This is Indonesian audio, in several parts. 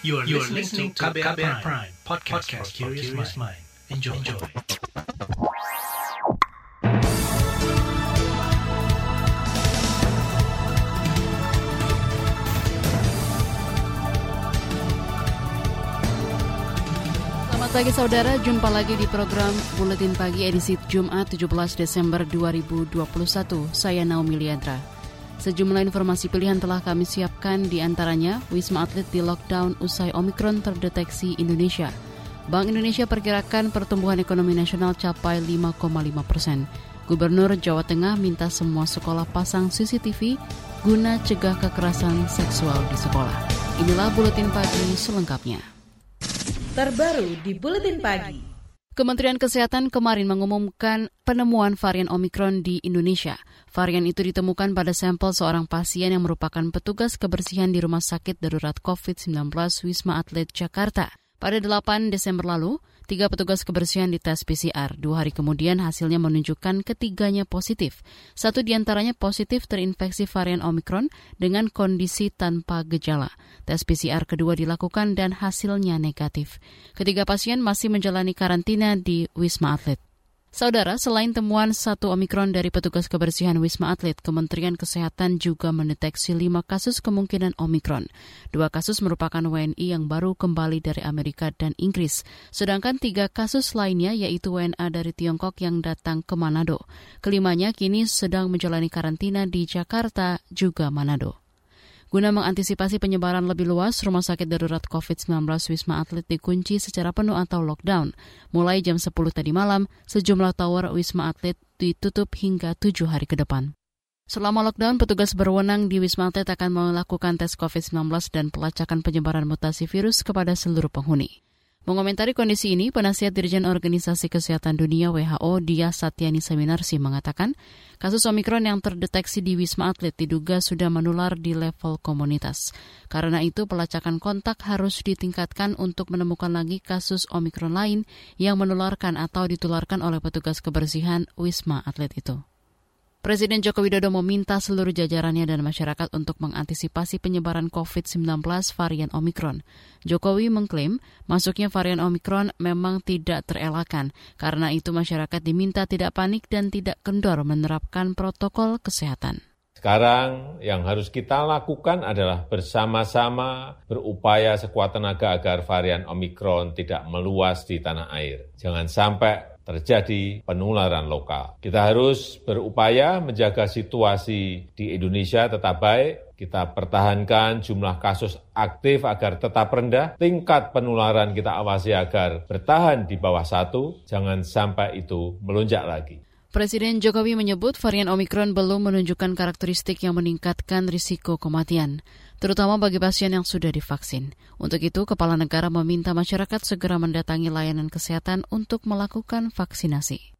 You are, you are listening to KBR, Prime, Prime podcast, podcast for curious mind. Enjoy. Enjoy. Selamat pagi saudara, jumpa lagi di program Buletin Pagi edisi Jumat 17 Desember 2021. Saya Naomi Liandra. Sejumlah informasi pilihan telah kami siapkan di antaranya Wisma Atlet di lockdown usai Omikron terdeteksi Indonesia. Bank Indonesia perkirakan pertumbuhan ekonomi nasional capai 5,5 persen. Gubernur Jawa Tengah minta semua sekolah pasang CCTV guna cegah kekerasan seksual di sekolah. Inilah Buletin Pagi selengkapnya. Terbaru di Buletin Pagi. Kementerian Kesehatan kemarin mengumumkan penemuan varian Omikron di Indonesia. Varian itu ditemukan pada sampel seorang pasien yang merupakan petugas kebersihan di Rumah Sakit Darurat COVID-19 Wisma Atlet Jakarta. Pada 8 Desember lalu, tiga petugas kebersihan dites PCR. Dua hari kemudian hasilnya menunjukkan ketiganya positif. Satu di antaranya positif terinfeksi varian Omikron dengan kondisi tanpa gejala. Tes PCR kedua dilakukan dan hasilnya negatif. Ketiga pasien masih menjalani karantina di Wisma Atlet. Saudara, selain temuan satu Omikron dari petugas kebersihan Wisma Atlet, Kementerian Kesehatan juga mendeteksi lima kasus kemungkinan Omikron. Dua kasus merupakan WNI yang baru kembali dari Amerika dan Inggris, sedangkan tiga kasus lainnya yaitu WNA dari Tiongkok yang datang ke Manado. Kelimanya kini sedang menjalani karantina di Jakarta juga Manado. Guna mengantisipasi penyebaran lebih luas, Rumah Sakit Darurat COVID-19 Wisma Atlet dikunci secara penuh atau lockdown. Mulai jam 10 tadi malam, sejumlah tower Wisma Atlet ditutup hingga tujuh hari ke depan. Selama lockdown, petugas berwenang di Wisma Atlet akan melakukan tes COVID-19 dan pelacakan penyebaran mutasi virus kepada seluruh penghuni. Mengomentari kondisi ini, penasihat Dirjen Organisasi Kesehatan Dunia WHO Dia Satyani Seminarsi mengatakan, kasus Omikron yang terdeteksi di Wisma Atlet diduga sudah menular di level komunitas. Karena itu, pelacakan kontak harus ditingkatkan untuk menemukan lagi kasus Omikron lain yang menularkan atau ditularkan oleh petugas kebersihan Wisma Atlet itu. Presiden Joko Widodo meminta seluruh jajarannya dan masyarakat untuk mengantisipasi penyebaran COVID-19 varian Omikron. Jokowi mengklaim masuknya varian Omikron memang tidak terelakkan, karena itu masyarakat diminta tidak panik dan tidak kendor menerapkan protokol kesehatan. Sekarang yang harus kita lakukan adalah bersama-sama berupaya sekuat tenaga agar varian Omikron tidak meluas di tanah air. Jangan sampai terjadi penularan lokal. Kita harus berupaya menjaga situasi di Indonesia tetap baik, kita pertahankan jumlah kasus aktif agar tetap rendah, tingkat penularan kita awasi agar bertahan di bawah satu, jangan sampai itu melonjak lagi. Presiden Jokowi menyebut varian Omikron belum menunjukkan karakteristik yang meningkatkan risiko kematian, terutama bagi pasien yang sudah divaksin. Untuk itu, Kepala Negara meminta masyarakat segera mendatangi layanan kesehatan untuk melakukan vaksinasi.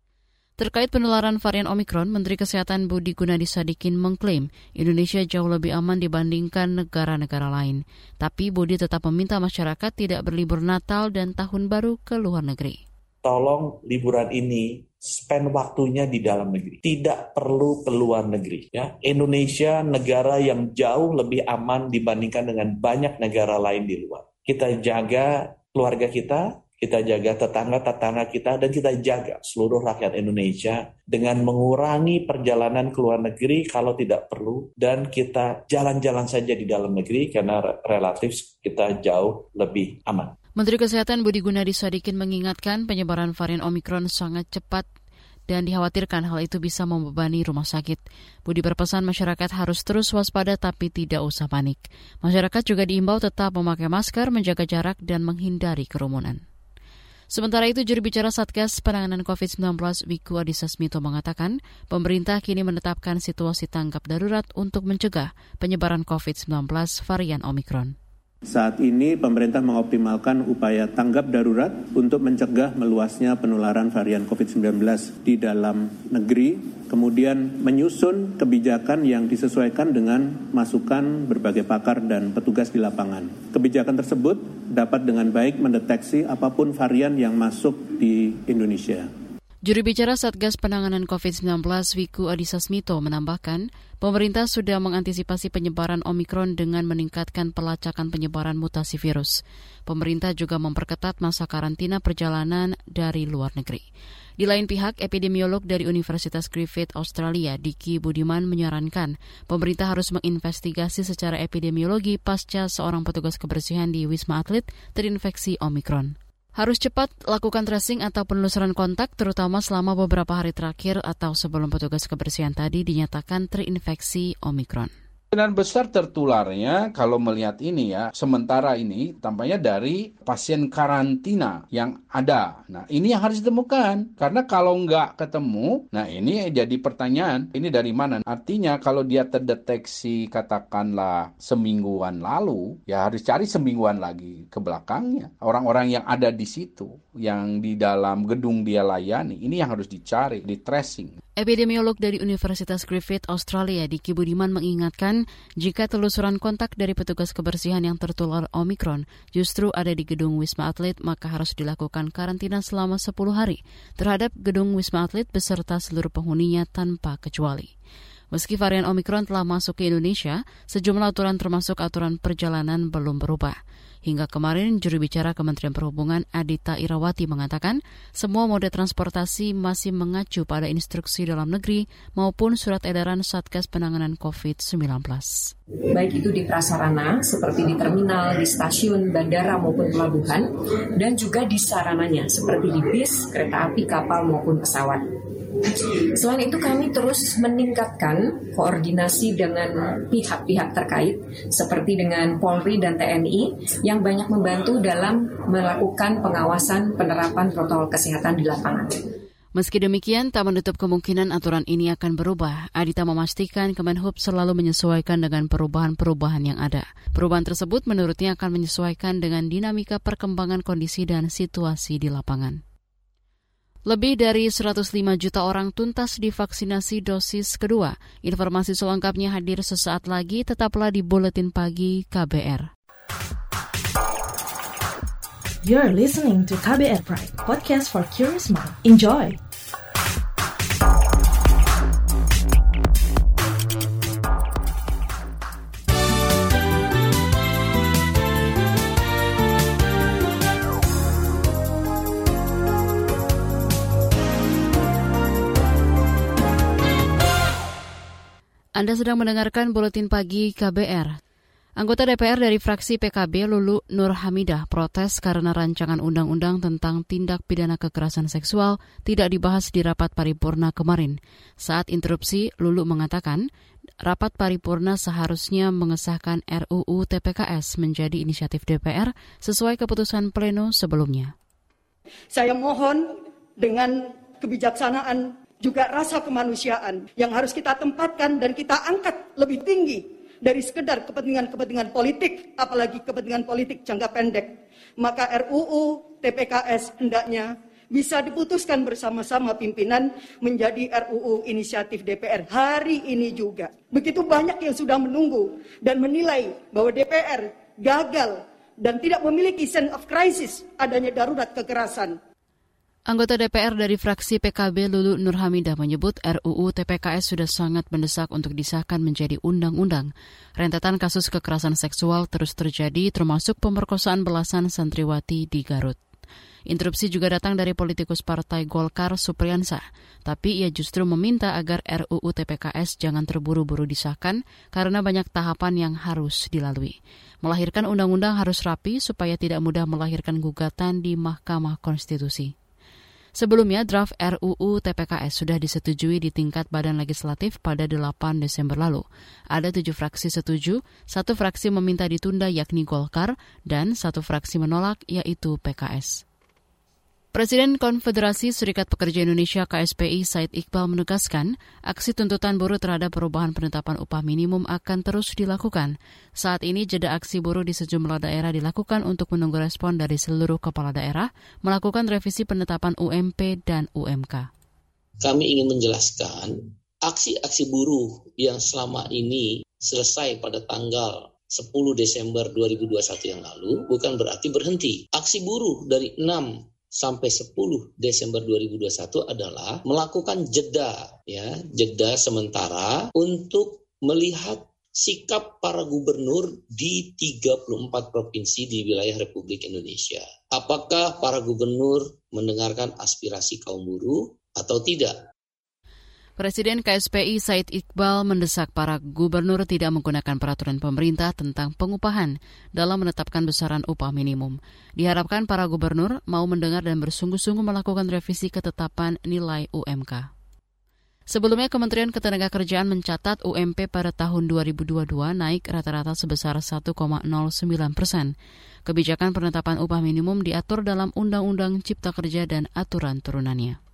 Terkait penularan varian Omikron, Menteri Kesehatan Budi Gunadi Sadikin mengklaim Indonesia jauh lebih aman dibandingkan negara-negara lain. Tapi Budi tetap meminta masyarakat tidak berlibur Natal dan Tahun Baru ke luar negeri. Tolong liburan ini spend waktunya di dalam negeri. Tidak perlu ke luar negeri. Ya, Indonesia negara yang jauh lebih aman dibandingkan dengan banyak negara lain di luar. Kita jaga keluarga kita, kita jaga tetangga-tetangga kita, dan kita jaga seluruh rakyat Indonesia dengan mengurangi perjalanan ke luar negeri kalau tidak perlu, dan kita jalan-jalan saja di dalam negeri karena relatif kita jauh lebih aman. Menteri Kesehatan Budi Gunadi Sadikin mengingatkan penyebaran varian Omikron sangat cepat dan dikhawatirkan hal itu bisa membebani rumah sakit. Budi berpesan masyarakat harus terus waspada tapi tidak usah panik. Masyarakat juga diimbau tetap memakai masker, menjaga jarak, dan menghindari kerumunan. Sementara itu, juru bicara Satgas Penanganan COVID-19 Wiku Adhisa Smito mengatakan, pemerintah kini menetapkan situasi tanggap darurat untuk mencegah penyebaran COVID-19 varian Omikron. Saat ini pemerintah mengoptimalkan upaya tanggap darurat untuk mencegah meluasnya penularan varian COVID-19 di dalam negeri, kemudian menyusun kebijakan yang disesuaikan dengan masukan berbagai pakar dan petugas di lapangan. Kebijakan tersebut dapat dengan baik mendeteksi apa pun varian yang masuk di Indonesia. Juru bicara Satgas Penanganan COVID-19 Wiku Adhisa Smito menambahkan, pemerintah sudah mengantisipasi penyebaran Omikron dengan meningkatkan pelacakan penyebaran mutasi virus. Pemerintah juga memperketat masa karantina perjalanan dari luar negeri. Di lain pihak, epidemiolog dari Universitas Griffith Australia, Diki Budiman menyarankan pemerintah harus menginvestigasi secara epidemiologi pasca seorang petugas kebersihan di Wisma Atlet terinfeksi Omikron. Harus cepat lakukan tracing atau penelusuran kontak terutama selama beberapa hari terakhir atau sebelum petugas kebersihan tadi dinyatakan terinfeksi Omikron. Kemungkinan besar tertularnya kalau melihat ini ya, sementara ini tampaknya dari pasien karantina yang ada. Nah ini yang harus ditemukan. Karena kalau nggak ketemu, nah ini jadi pertanyaan, ini dari mana? Artinya kalau dia terdeteksi katakanlah semingguan lalu, ya harus cari semingguan lagi ke belakangnya. Orang-orang yang ada di situ, yang di dalam gedung dia layani, ini yang harus dicari, di tracing. Epidemiolog dari Universitas Griffith Australia Diki Budiman mengingatkan jika telusuran kontak dari petugas kebersihan yang tertular Omikron justru ada di gedung Wisma Atlet maka harus dilakukan karantina selama 10 hari terhadap gedung Wisma Atlet beserta seluruh penghuninya tanpa kecuali. Meski varian Omikron telah masuk ke Indonesia, sejumlah aturan termasuk aturan perjalanan belum berubah. Hingga kemarin, juru bicara Kementerian Perhubungan Adita Irawati mengatakan semua moda transportasi masih mengacu pada instruksi dalam negeri maupun surat edaran Satgas Penanganan COVID-19. Baik itu di prasarana, seperti di terminal, di stasiun, bandara maupun pelabuhan, dan juga di sarananya, seperti di bis, kereta api, kapal maupun pesawat. Selain itu kami terus meningkatkan koordinasi dengan pihak-pihak terkait seperti dengan Polri dan TNI yang banyak membantu dalam melakukan pengawasan penerapan protokol kesehatan di lapangan. Meski demikian, tak menutup kemungkinan aturan ini akan berubah. Adita memastikan Kemenhub selalu menyesuaikan dengan perubahan-perubahan yang ada. Perubahan tersebut menurutnya akan menyesuaikan dengan dinamika perkembangan kondisi dan situasi di lapangan. Lebih dari 105 juta orang tuntas divaksinasi dosis kedua. Informasi selengkapnya hadir sesaat lagi, tetaplah di Buletin Pagi KBR. You're listening to KBR Pride, podcast for curious mind. Enjoy! Anda sedang mendengarkan Buletin Pagi KBR. Anggota DPR dari fraksi PKB Lulu Nur Hamidah protes karena rancangan undang-undang tentang tindak pidana kekerasan seksual tidak dibahas di rapat paripurna kemarin. Saat interupsi, Lulu mengatakan rapat paripurna seharusnya mengesahkan RUU TPKS menjadi inisiatif DPR sesuai keputusan pleno sebelumnya. Saya mohon dengan kebijaksanaan juga rasa kemanusiaan yang harus kita tempatkan dan kita angkat lebih tinggi dari sekedar kepentingan-kepentingan politik, apalagi kepentingan politik jangka pendek. Maka RUU TPKS hendaknya bisa diputuskan bersama-sama pimpinan menjadi RUU inisiatif DPR hari ini juga. Begitu banyak yang sudah menunggu dan menilai bahwa DPR gagal dan tidak memiliki sense of crisis adanya darurat kekerasan. Anggota DPR dari fraksi PKB Lulu Nurhamidah menyebut RUU TPKS sudah sangat mendesak untuk disahkan menjadi undang-undang. Rentetan kasus kekerasan seksual terus terjadi termasuk pemerkosaan belasan santriwati di Garut. Interupsi juga datang dari politikus Partai Golkar Supriyansa, tapi ia justru meminta agar RUU TPKS jangan terburu-buru disahkan karena banyak tahapan yang harus dilalui. Melahirkan undang-undang harus rapi supaya tidak mudah melahirkan gugatan di Mahkamah Konstitusi. Sebelumnya, draft RUU TPKS sudah disetujui di tingkat Badan Legislatif pada 8 Desember lalu. Ada tujuh fraksi setuju, satu fraksi meminta ditunda yakni Golkar, dan satu fraksi menolak yaitu PKS. Presiden Konfederasi Serikat Pekerja Indonesia KSPI Said Iqbal menegaskan, aksi tuntutan buruh terhadap perubahan penetapan upah minimum akan terus dilakukan. Saat ini jeda aksi buruh di sejumlah daerah dilakukan untuk menunggu respon dari seluruh kepala daerah melakukan revisi penetapan UMP dan UMK. Kami ingin menjelaskan aksi-aksi buruh yang selama ini selesai pada tanggal 10 Desember 2021 yang lalu bukan berarti berhenti. Aksi buruh dari 6 sampai 10 Desember 2021 adalah melakukan jeda ya, jeda sementara untuk melihat sikap para gubernur di 34 provinsi di wilayah Republik Indonesia. Apakah para gubernur mendengarkan aspirasi kaum buruh atau tidak? Presiden KSPI Said Iqbal mendesak para gubernur tidak menggunakan peraturan pemerintah tentang pengupahan dalam menetapkan besaran upah minimum. Diharapkan para gubernur mau mendengar dan bersungguh-sungguh melakukan revisi ketetapan nilai UMK. Sebelumnya Kementerian Ketenagakerjaan mencatat UMP pada tahun 2022 naik rata-rata sebesar 1,09 persen. Kebijakan penetapan upah minimum diatur dalam Undang-Undang Cipta Kerja dan aturan turunannya.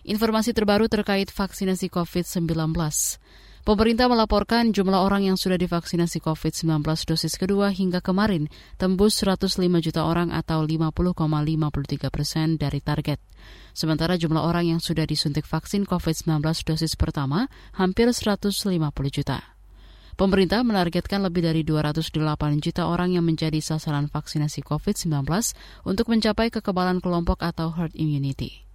Informasi terbaru terkait vaksinasi COVID-19. Pemerintah melaporkan jumlah orang yang sudah divaksinasi COVID-19 dosis kedua hingga kemarin tembus 105 juta orang atau 50,53 persen dari target. Sementara jumlah orang yang sudah disuntik vaksin COVID-19 dosis pertama hampir 150 juta. Pemerintah menargetkan lebih dari 208 juta orang yang menjadi sasaran vaksinasi COVID-19 untuk mencapai kekebalan kelompok atau herd immunity.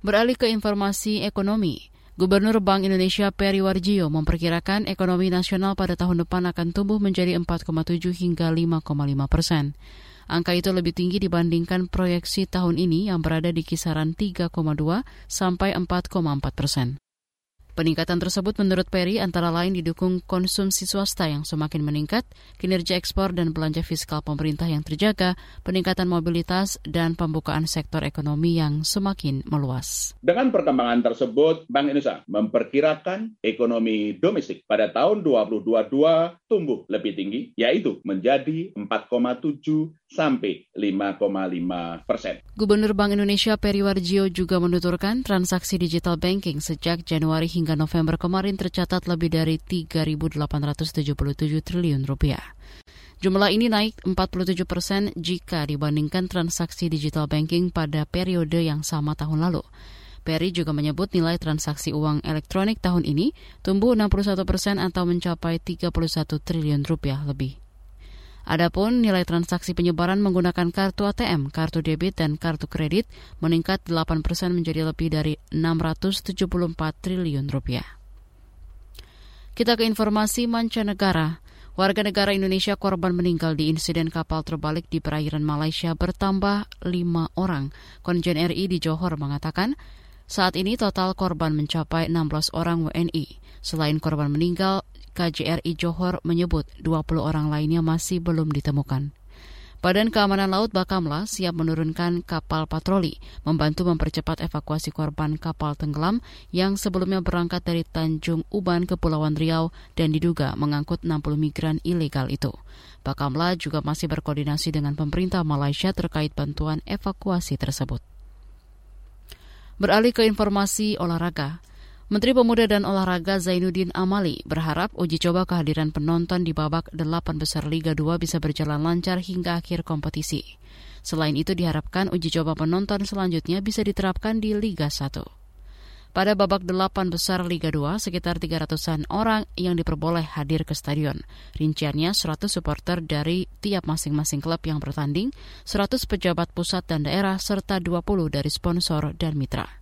Beralih ke informasi ekonomi, Gubernur Bank Indonesia Peri Warjio memperkirakan ekonomi nasional pada tahun depan akan tumbuh menjadi 4,7 hingga 5,5 persen. Angka itu lebih tinggi dibandingkan proyeksi tahun ini yang berada di kisaran 3,2 sampai 4,4 persen. Peningkatan tersebut menurut Perry antara lain didukung konsumsi swasta yang semakin meningkat, kinerja ekspor dan belanja fiskal pemerintah yang terjaga, peningkatan mobilitas, dan pembukaan sektor ekonomi yang semakin meluas. Dengan perkembangan tersebut, Bank Indonesia memperkirakan ekonomi domestik pada tahun 2022 tumbuh lebih tinggi, yaitu menjadi 4,7 sampai 5,5 persen. Gubernur Bank Indonesia Peri Warjio juga menuturkan transaksi digital banking sejak Januari hingga November kemarin tercatat lebih dari 3.877 triliun rupiah. Jumlah ini naik 47 persen jika dibandingkan transaksi digital banking pada periode yang sama tahun lalu. Perry juga menyebut nilai transaksi uang elektronik tahun ini tumbuh 61 persen atau mencapai 31 triliun rupiah lebih. Adapun nilai transaksi penyebaran menggunakan kartu ATM, kartu debit, dan kartu kredit meningkat 8 persen menjadi lebih dari 674 triliun rupiah. Kita ke informasi mancanegara. Warga negara Indonesia korban meninggal di insiden kapal terbalik di perairan Malaysia bertambah lima orang. Konjen RI di Johor mengatakan saat ini total korban mencapai 16 orang WNI. Selain korban meninggal, KJRI Johor menyebut 20 orang lainnya masih belum ditemukan. Badan Keamanan Laut Bakamla siap menurunkan kapal patroli, membantu mempercepat evakuasi korban kapal tenggelam yang sebelumnya berangkat dari Tanjung Uban, Kepulauan Riau dan diduga mengangkut 60 migran ilegal itu. Bakamla juga masih berkoordinasi dengan pemerintah Malaysia terkait bantuan evakuasi tersebut. Beralih ke informasi olahraga, Menteri Pemuda dan Olahraga Zainuddin Amali berharap uji coba kehadiran penonton di babak delapan besar Liga 2 bisa berjalan lancar hingga akhir kompetisi. Selain itu diharapkan uji coba penonton selanjutnya bisa diterapkan di Liga 1. Pada babak delapan besar Liga 2, sekitar 300-an orang yang diperboleh hadir ke stadion. Rinciannya 100 supporter dari tiap masing-masing klub yang bertanding, 100 pejabat pusat dan daerah, serta 20 dari sponsor dan mitra.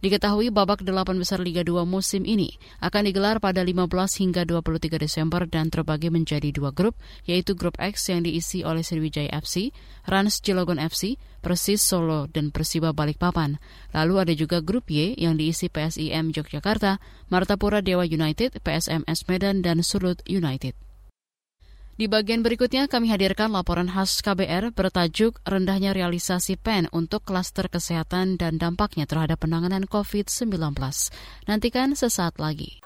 Diketahui babak delapan besar Liga 2 musim ini akan digelar pada 15 hingga 23 Desember dan terbagi menjadi dua grup, yaitu grup X yang diisi oleh Sriwijaya FC, Rans Cilegon FC, Persis Solo, dan Persiba Balikpapan. Lalu ada juga grup Y yang diisi PSIM Yogyakarta, Martapura Dewa United, PSMS Medan, dan Sulut United. Di bagian berikutnya kami hadirkan laporan khas KBR bertajuk rendahnya realisasi PEN untuk klaster kesehatan dan dampaknya terhadap penanganan COVID-19. Nantikan sesaat lagi.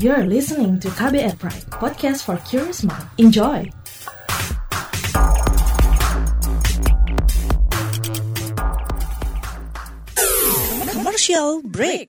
You're listening to KBR Pride, podcast for curious mind. Enjoy! Commercial break.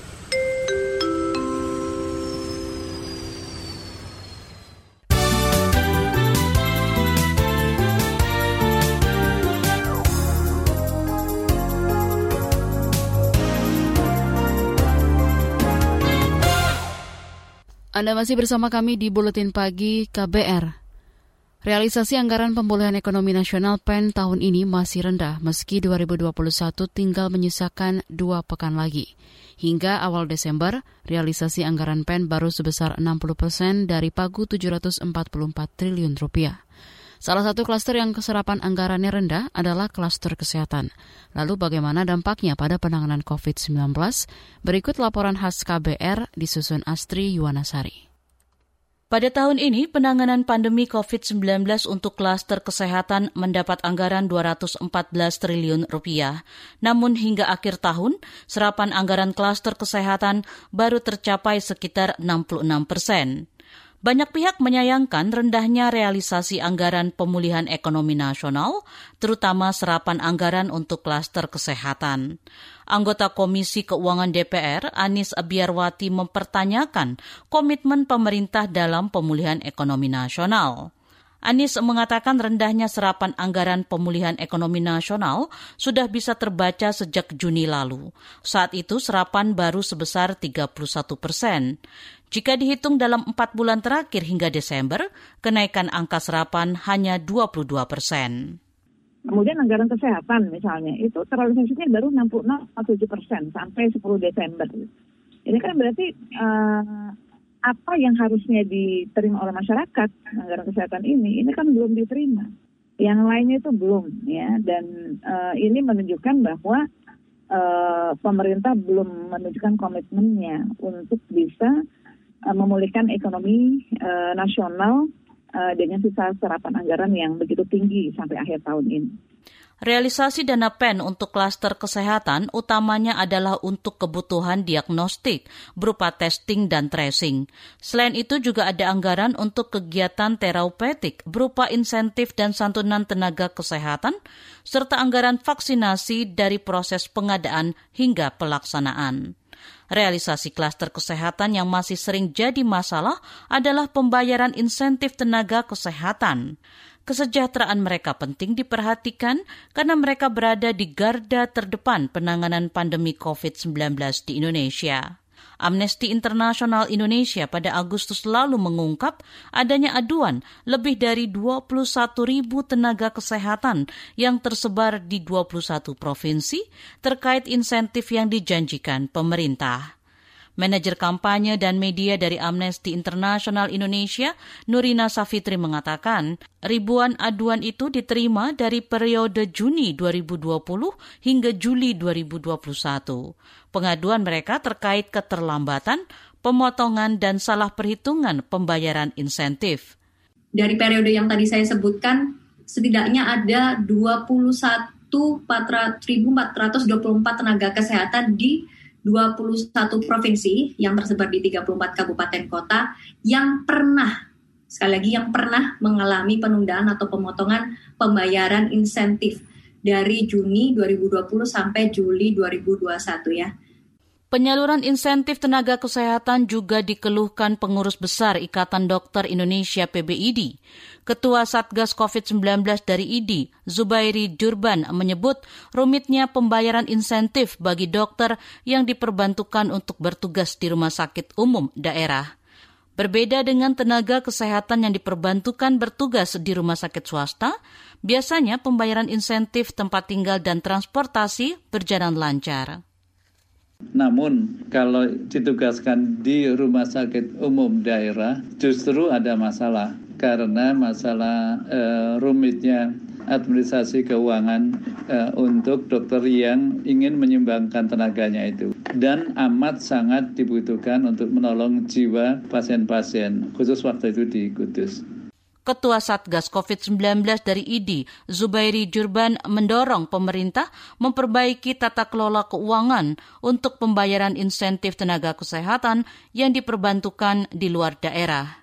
Anda masih bersama kami di Buletin Pagi KBR. Realisasi anggaran pemulihan ekonomi nasional PEN tahun ini masih rendah meski 2021 tinggal menyisakan dua pekan lagi. Hingga awal Desember, realisasi anggaran PEN baru sebesar 60 persen dari pagu 744 triliun rupiah. Salah satu klaster yang keserapan anggarannya rendah adalah klaster kesehatan. Lalu bagaimana dampaknya pada penanganan COVID-19? Berikut laporan khas KBR disusun Astri Yuwanasari. Pada tahun ini, penanganan pandemi COVID-19 untuk klaster kesehatan mendapat anggaran 214 triliun rupiah. Namun hingga akhir tahun, serapan anggaran klaster kesehatan baru tercapai sekitar 66 persen. Banyak pihak menyayangkan rendahnya realisasi anggaran pemulihan ekonomi nasional, terutama serapan anggaran untuk klaster kesehatan. Anggota Komisi Keuangan DPR, Anis Abiarwati mempertanyakan komitmen pemerintah dalam pemulihan ekonomi nasional. Anies mengatakan rendahnya serapan anggaran pemulihan ekonomi nasional sudah bisa terbaca sejak Juni lalu. Saat itu serapan baru sebesar 31 persen. Jika dihitung dalam empat bulan terakhir hingga Desember, kenaikan angka serapan hanya 22 persen. Kemudian anggaran kesehatan misalnya, itu terrealisasinya baru 66,7 persen sampai 10 Desember. Ini kan berarti uh, apa yang harusnya diterima oleh masyarakat anggaran kesehatan ini ini kan belum diterima yang lainnya itu belum ya dan uh, ini menunjukkan bahwa uh, pemerintah belum menunjukkan komitmennya untuk bisa uh, memulihkan ekonomi uh, nasional uh, dengan sisa serapan anggaran yang begitu tinggi sampai akhir tahun ini. Realisasi dana PEN untuk klaster kesehatan utamanya adalah untuk kebutuhan diagnostik berupa testing dan tracing. Selain itu juga ada anggaran untuk kegiatan terapeutik berupa insentif dan santunan tenaga kesehatan, serta anggaran vaksinasi dari proses pengadaan hingga pelaksanaan. Realisasi klaster kesehatan yang masih sering jadi masalah adalah pembayaran insentif tenaga kesehatan kesejahteraan mereka penting diperhatikan karena mereka berada di garda terdepan penanganan pandemi COVID-19 di Indonesia. Amnesty International Indonesia pada Agustus lalu mengungkap adanya aduan lebih dari 21 ribu tenaga kesehatan yang tersebar di 21 provinsi terkait insentif yang dijanjikan pemerintah. Manajer kampanye dan media dari Amnesty International Indonesia, Nurina Safitri mengatakan, ribuan aduan itu diterima dari periode Juni 2020 hingga Juli 2021. Pengaduan mereka terkait keterlambatan, pemotongan, dan salah perhitungan pembayaran insentif. Dari periode yang tadi saya sebutkan, setidaknya ada 21.424 tenaga kesehatan di 21 provinsi yang tersebar di 34 kabupaten kota yang pernah sekali lagi yang pernah mengalami penundaan atau pemotongan pembayaran insentif dari Juni 2020 sampai Juli 2021 ya. Penyaluran insentif tenaga kesehatan juga dikeluhkan pengurus besar Ikatan Dokter Indonesia PBID. Ketua Satgas COVID-19 dari ID, Zubairi Jurban, menyebut rumitnya pembayaran insentif bagi dokter yang diperbantukan untuk bertugas di rumah sakit umum daerah. Berbeda dengan tenaga kesehatan yang diperbantukan bertugas di rumah sakit swasta, biasanya pembayaran insentif tempat tinggal dan transportasi berjalan lancar. Namun kalau ditugaskan di rumah sakit umum daerah justru ada masalah karena masalah uh, rumitnya administrasi keuangan uh, untuk dokter yang ingin menyumbangkan tenaganya itu dan amat sangat dibutuhkan untuk menolong jiwa pasien-pasien khusus waktu itu di Kudus. Ketua Satgas COVID-19 dari ID, Zubairi Jurban, mendorong pemerintah memperbaiki tata kelola keuangan untuk pembayaran insentif tenaga kesehatan yang diperbantukan di luar daerah.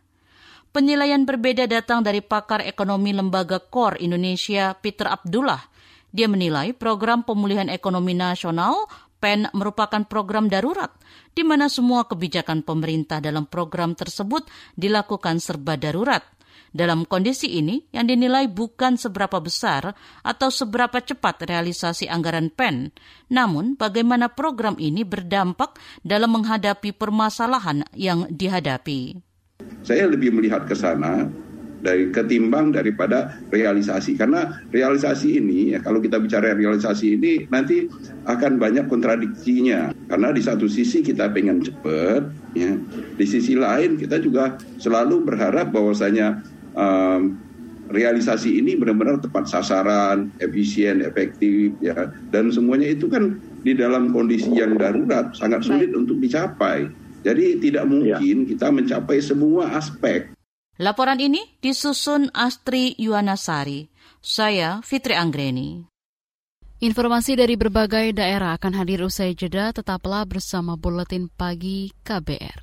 Penilaian berbeda datang dari pakar ekonomi Lembaga Core Indonesia, Peter Abdullah. Dia menilai program pemulihan ekonomi nasional PEN merupakan program darurat di mana semua kebijakan pemerintah dalam program tersebut dilakukan serba darurat. Dalam kondisi ini, yang dinilai bukan seberapa besar atau seberapa cepat realisasi anggaran PEN, namun bagaimana program ini berdampak dalam menghadapi permasalahan yang dihadapi. Saya lebih melihat ke sana dari ketimbang daripada realisasi. Karena realisasi ini ya kalau kita bicara realisasi ini nanti akan banyak kontradiksinya. Karena di satu sisi kita pengen cepet ya. Di sisi lain kita juga selalu berharap bahwasanya um, realisasi ini benar-benar tepat sasaran, efisien, efektif ya dan semuanya itu kan di dalam kondisi yang darurat sangat sulit Baik. untuk dicapai. Jadi tidak mungkin ya. kita mencapai semua aspek Laporan ini disusun Astri Yuwanasari. Saya Fitri Anggreni. Informasi dari berbagai daerah akan hadir usai jeda, tetaplah bersama Buletin Pagi KBR.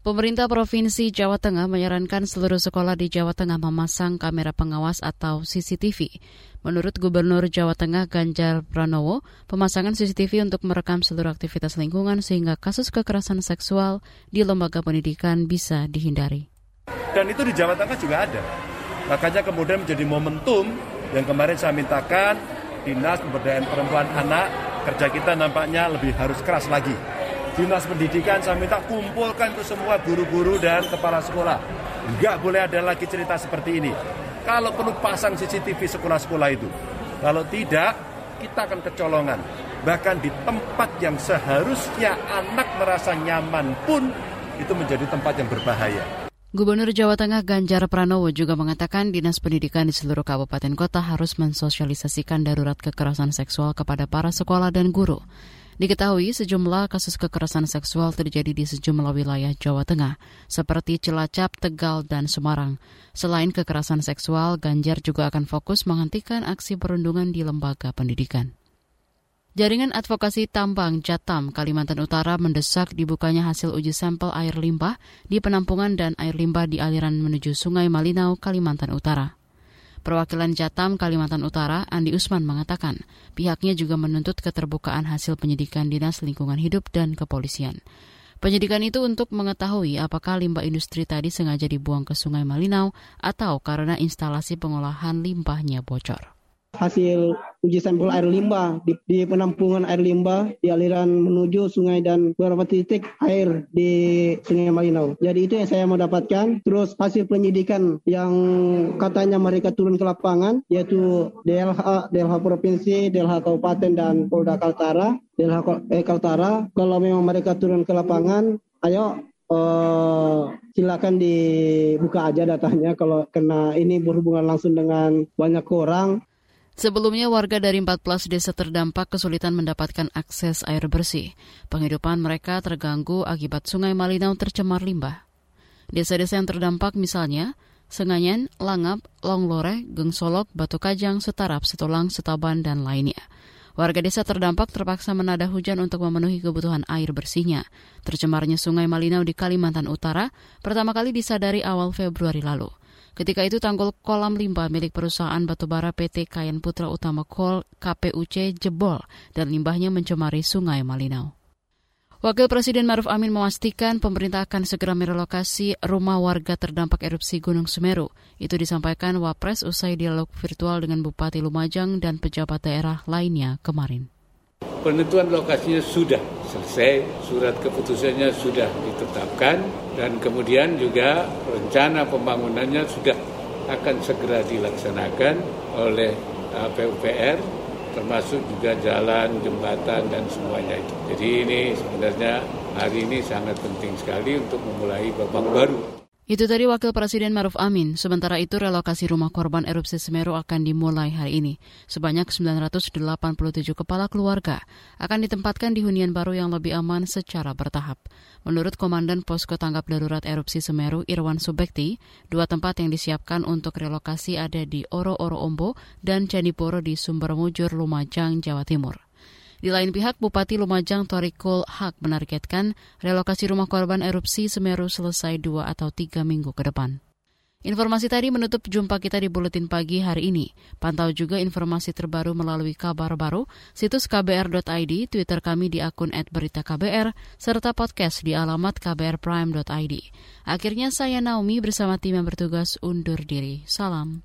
Pemerintah Provinsi Jawa Tengah menyarankan seluruh sekolah di Jawa Tengah memasang kamera pengawas atau CCTV. Menurut Gubernur Jawa Tengah Ganjar Pranowo, pemasangan CCTV untuk merekam seluruh aktivitas lingkungan sehingga kasus kekerasan seksual di lembaga pendidikan bisa dihindari. Dan itu di Jawa Tengah juga ada. Makanya kemudian menjadi momentum yang kemarin saya mintakan Dinas Pemberdayaan Perempuan Anak kerja kita nampaknya lebih harus keras lagi. Dinas Pendidikan saya minta kumpulkan itu semua guru-guru dan kepala sekolah. Enggak boleh ada lagi cerita seperti ini. Kalau perlu pasang CCTV sekolah-sekolah itu. Kalau tidak, kita akan kecolongan. Bahkan di tempat yang seharusnya anak merasa nyaman pun itu menjadi tempat yang berbahaya. Gubernur Jawa Tengah Ganjar Pranowo juga mengatakan Dinas Pendidikan di seluruh kabupaten kota harus mensosialisasikan darurat kekerasan seksual kepada para sekolah dan guru. Diketahui sejumlah kasus kekerasan seksual terjadi di sejumlah wilayah Jawa Tengah, seperti Cilacap, Tegal, dan Semarang. Selain kekerasan seksual, Ganjar juga akan fokus menghentikan aksi perundungan di lembaga pendidikan. Jaringan Advokasi Tambang Jatam Kalimantan Utara mendesak dibukanya hasil uji sampel air limbah di penampungan dan air limbah di aliran menuju Sungai Malinau, Kalimantan Utara. Perwakilan Jatam Kalimantan Utara, Andi Usman mengatakan, pihaknya juga menuntut keterbukaan hasil penyidikan Dinas Lingkungan Hidup dan Kepolisian. Penyidikan itu untuk mengetahui apakah limbah industri tadi sengaja dibuang ke Sungai Malinau atau karena instalasi pengolahan limbahnya bocor hasil uji sampel air limbah di, di penampungan air limbah di aliran menuju sungai dan beberapa titik air di Sungai Malinau. Jadi itu yang saya mau dapatkan. Terus hasil penyidikan yang katanya mereka turun ke lapangan yaitu DLH, DLH Provinsi, DLH Kabupaten dan Polda Kaltara. DLH eh, Kaltara kalau memang mereka turun ke lapangan, ayo Uh, silakan dibuka aja datanya kalau kena ini berhubungan langsung dengan banyak orang Sebelumnya warga dari 14 desa terdampak kesulitan mendapatkan akses air bersih. Penghidupan mereka terganggu akibat sungai Malinau tercemar limbah. Desa-desa yang terdampak misalnya Senganyen, Langap, Longlore, Gengsolok, Batu Kajang, Setarap, Setulang, Setaban, dan lainnya. Warga desa terdampak terpaksa menada hujan untuk memenuhi kebutuhan air bersihnya. Tercemarnya sungai Malinau di Kalimantan Utara pertama kali disadari awal Februari lalu. Ketika itu tanggul kolam limbah milik perusahaan batubara PT Kayan Putra Utama Kol KPUC jebol dan limbahnya mencemari sungai Malinau. Wakil Presiden Maruf Amin memastikan pemerintah akan segera merelokasi rumah warga terdampak erupsi Gunung Semeru. Itu disampaikan Wapres usai dialog virtual dengan Bupati Lumajang dan pejabat daerah lainnya kemarin. Penentuan lokasinya sudah selesai, surat keputusannya sudah ditetapkan, dan kemudian juga rencana pembangunannya sudah akan segera dilaksanakan oleh uh, PUPR, termasuk juga jalan, jembatan, dan semuanya itu. Jadi ini sebenarnya hari ini sangat penting sekali untuk memulai babak baru. Itu tadi Wakil Presiden Maruf Amin. Sementara itu relokasi rumah korban erupsi Semeru akan dimulai hari ini. Sebanyak 987 kepala keluarga akan ditempatkan di hunian baru yang lebih aman secara bertahap. Menurut Komandan Posko Tanggap Darurat Erupsi Semeru Irwan Subekti, dua tempat yang disiapkan untuk relokasi ada di Oro-Oro Ombo dan Candipuro di Sumbermujur, Lumajang, Jawa Timur. Di lain pihak, Bupati Lumajang Torikul Hak menargetkan relokasi rumah korban erupsi Semeru selesai dua atau tiga minggu ke depan. Informasi tadi menutup jumpa kita di Buletin Pagi hari ini. Pantau juga informasi terbaru melalui kabar baru, situs kbr.id, Twitter kami di akun @beritaKBR, serta podcast di alamat kbrprime.id. Akhirnya saya Naomi bersama tim yang bertugas undur diri. Salam.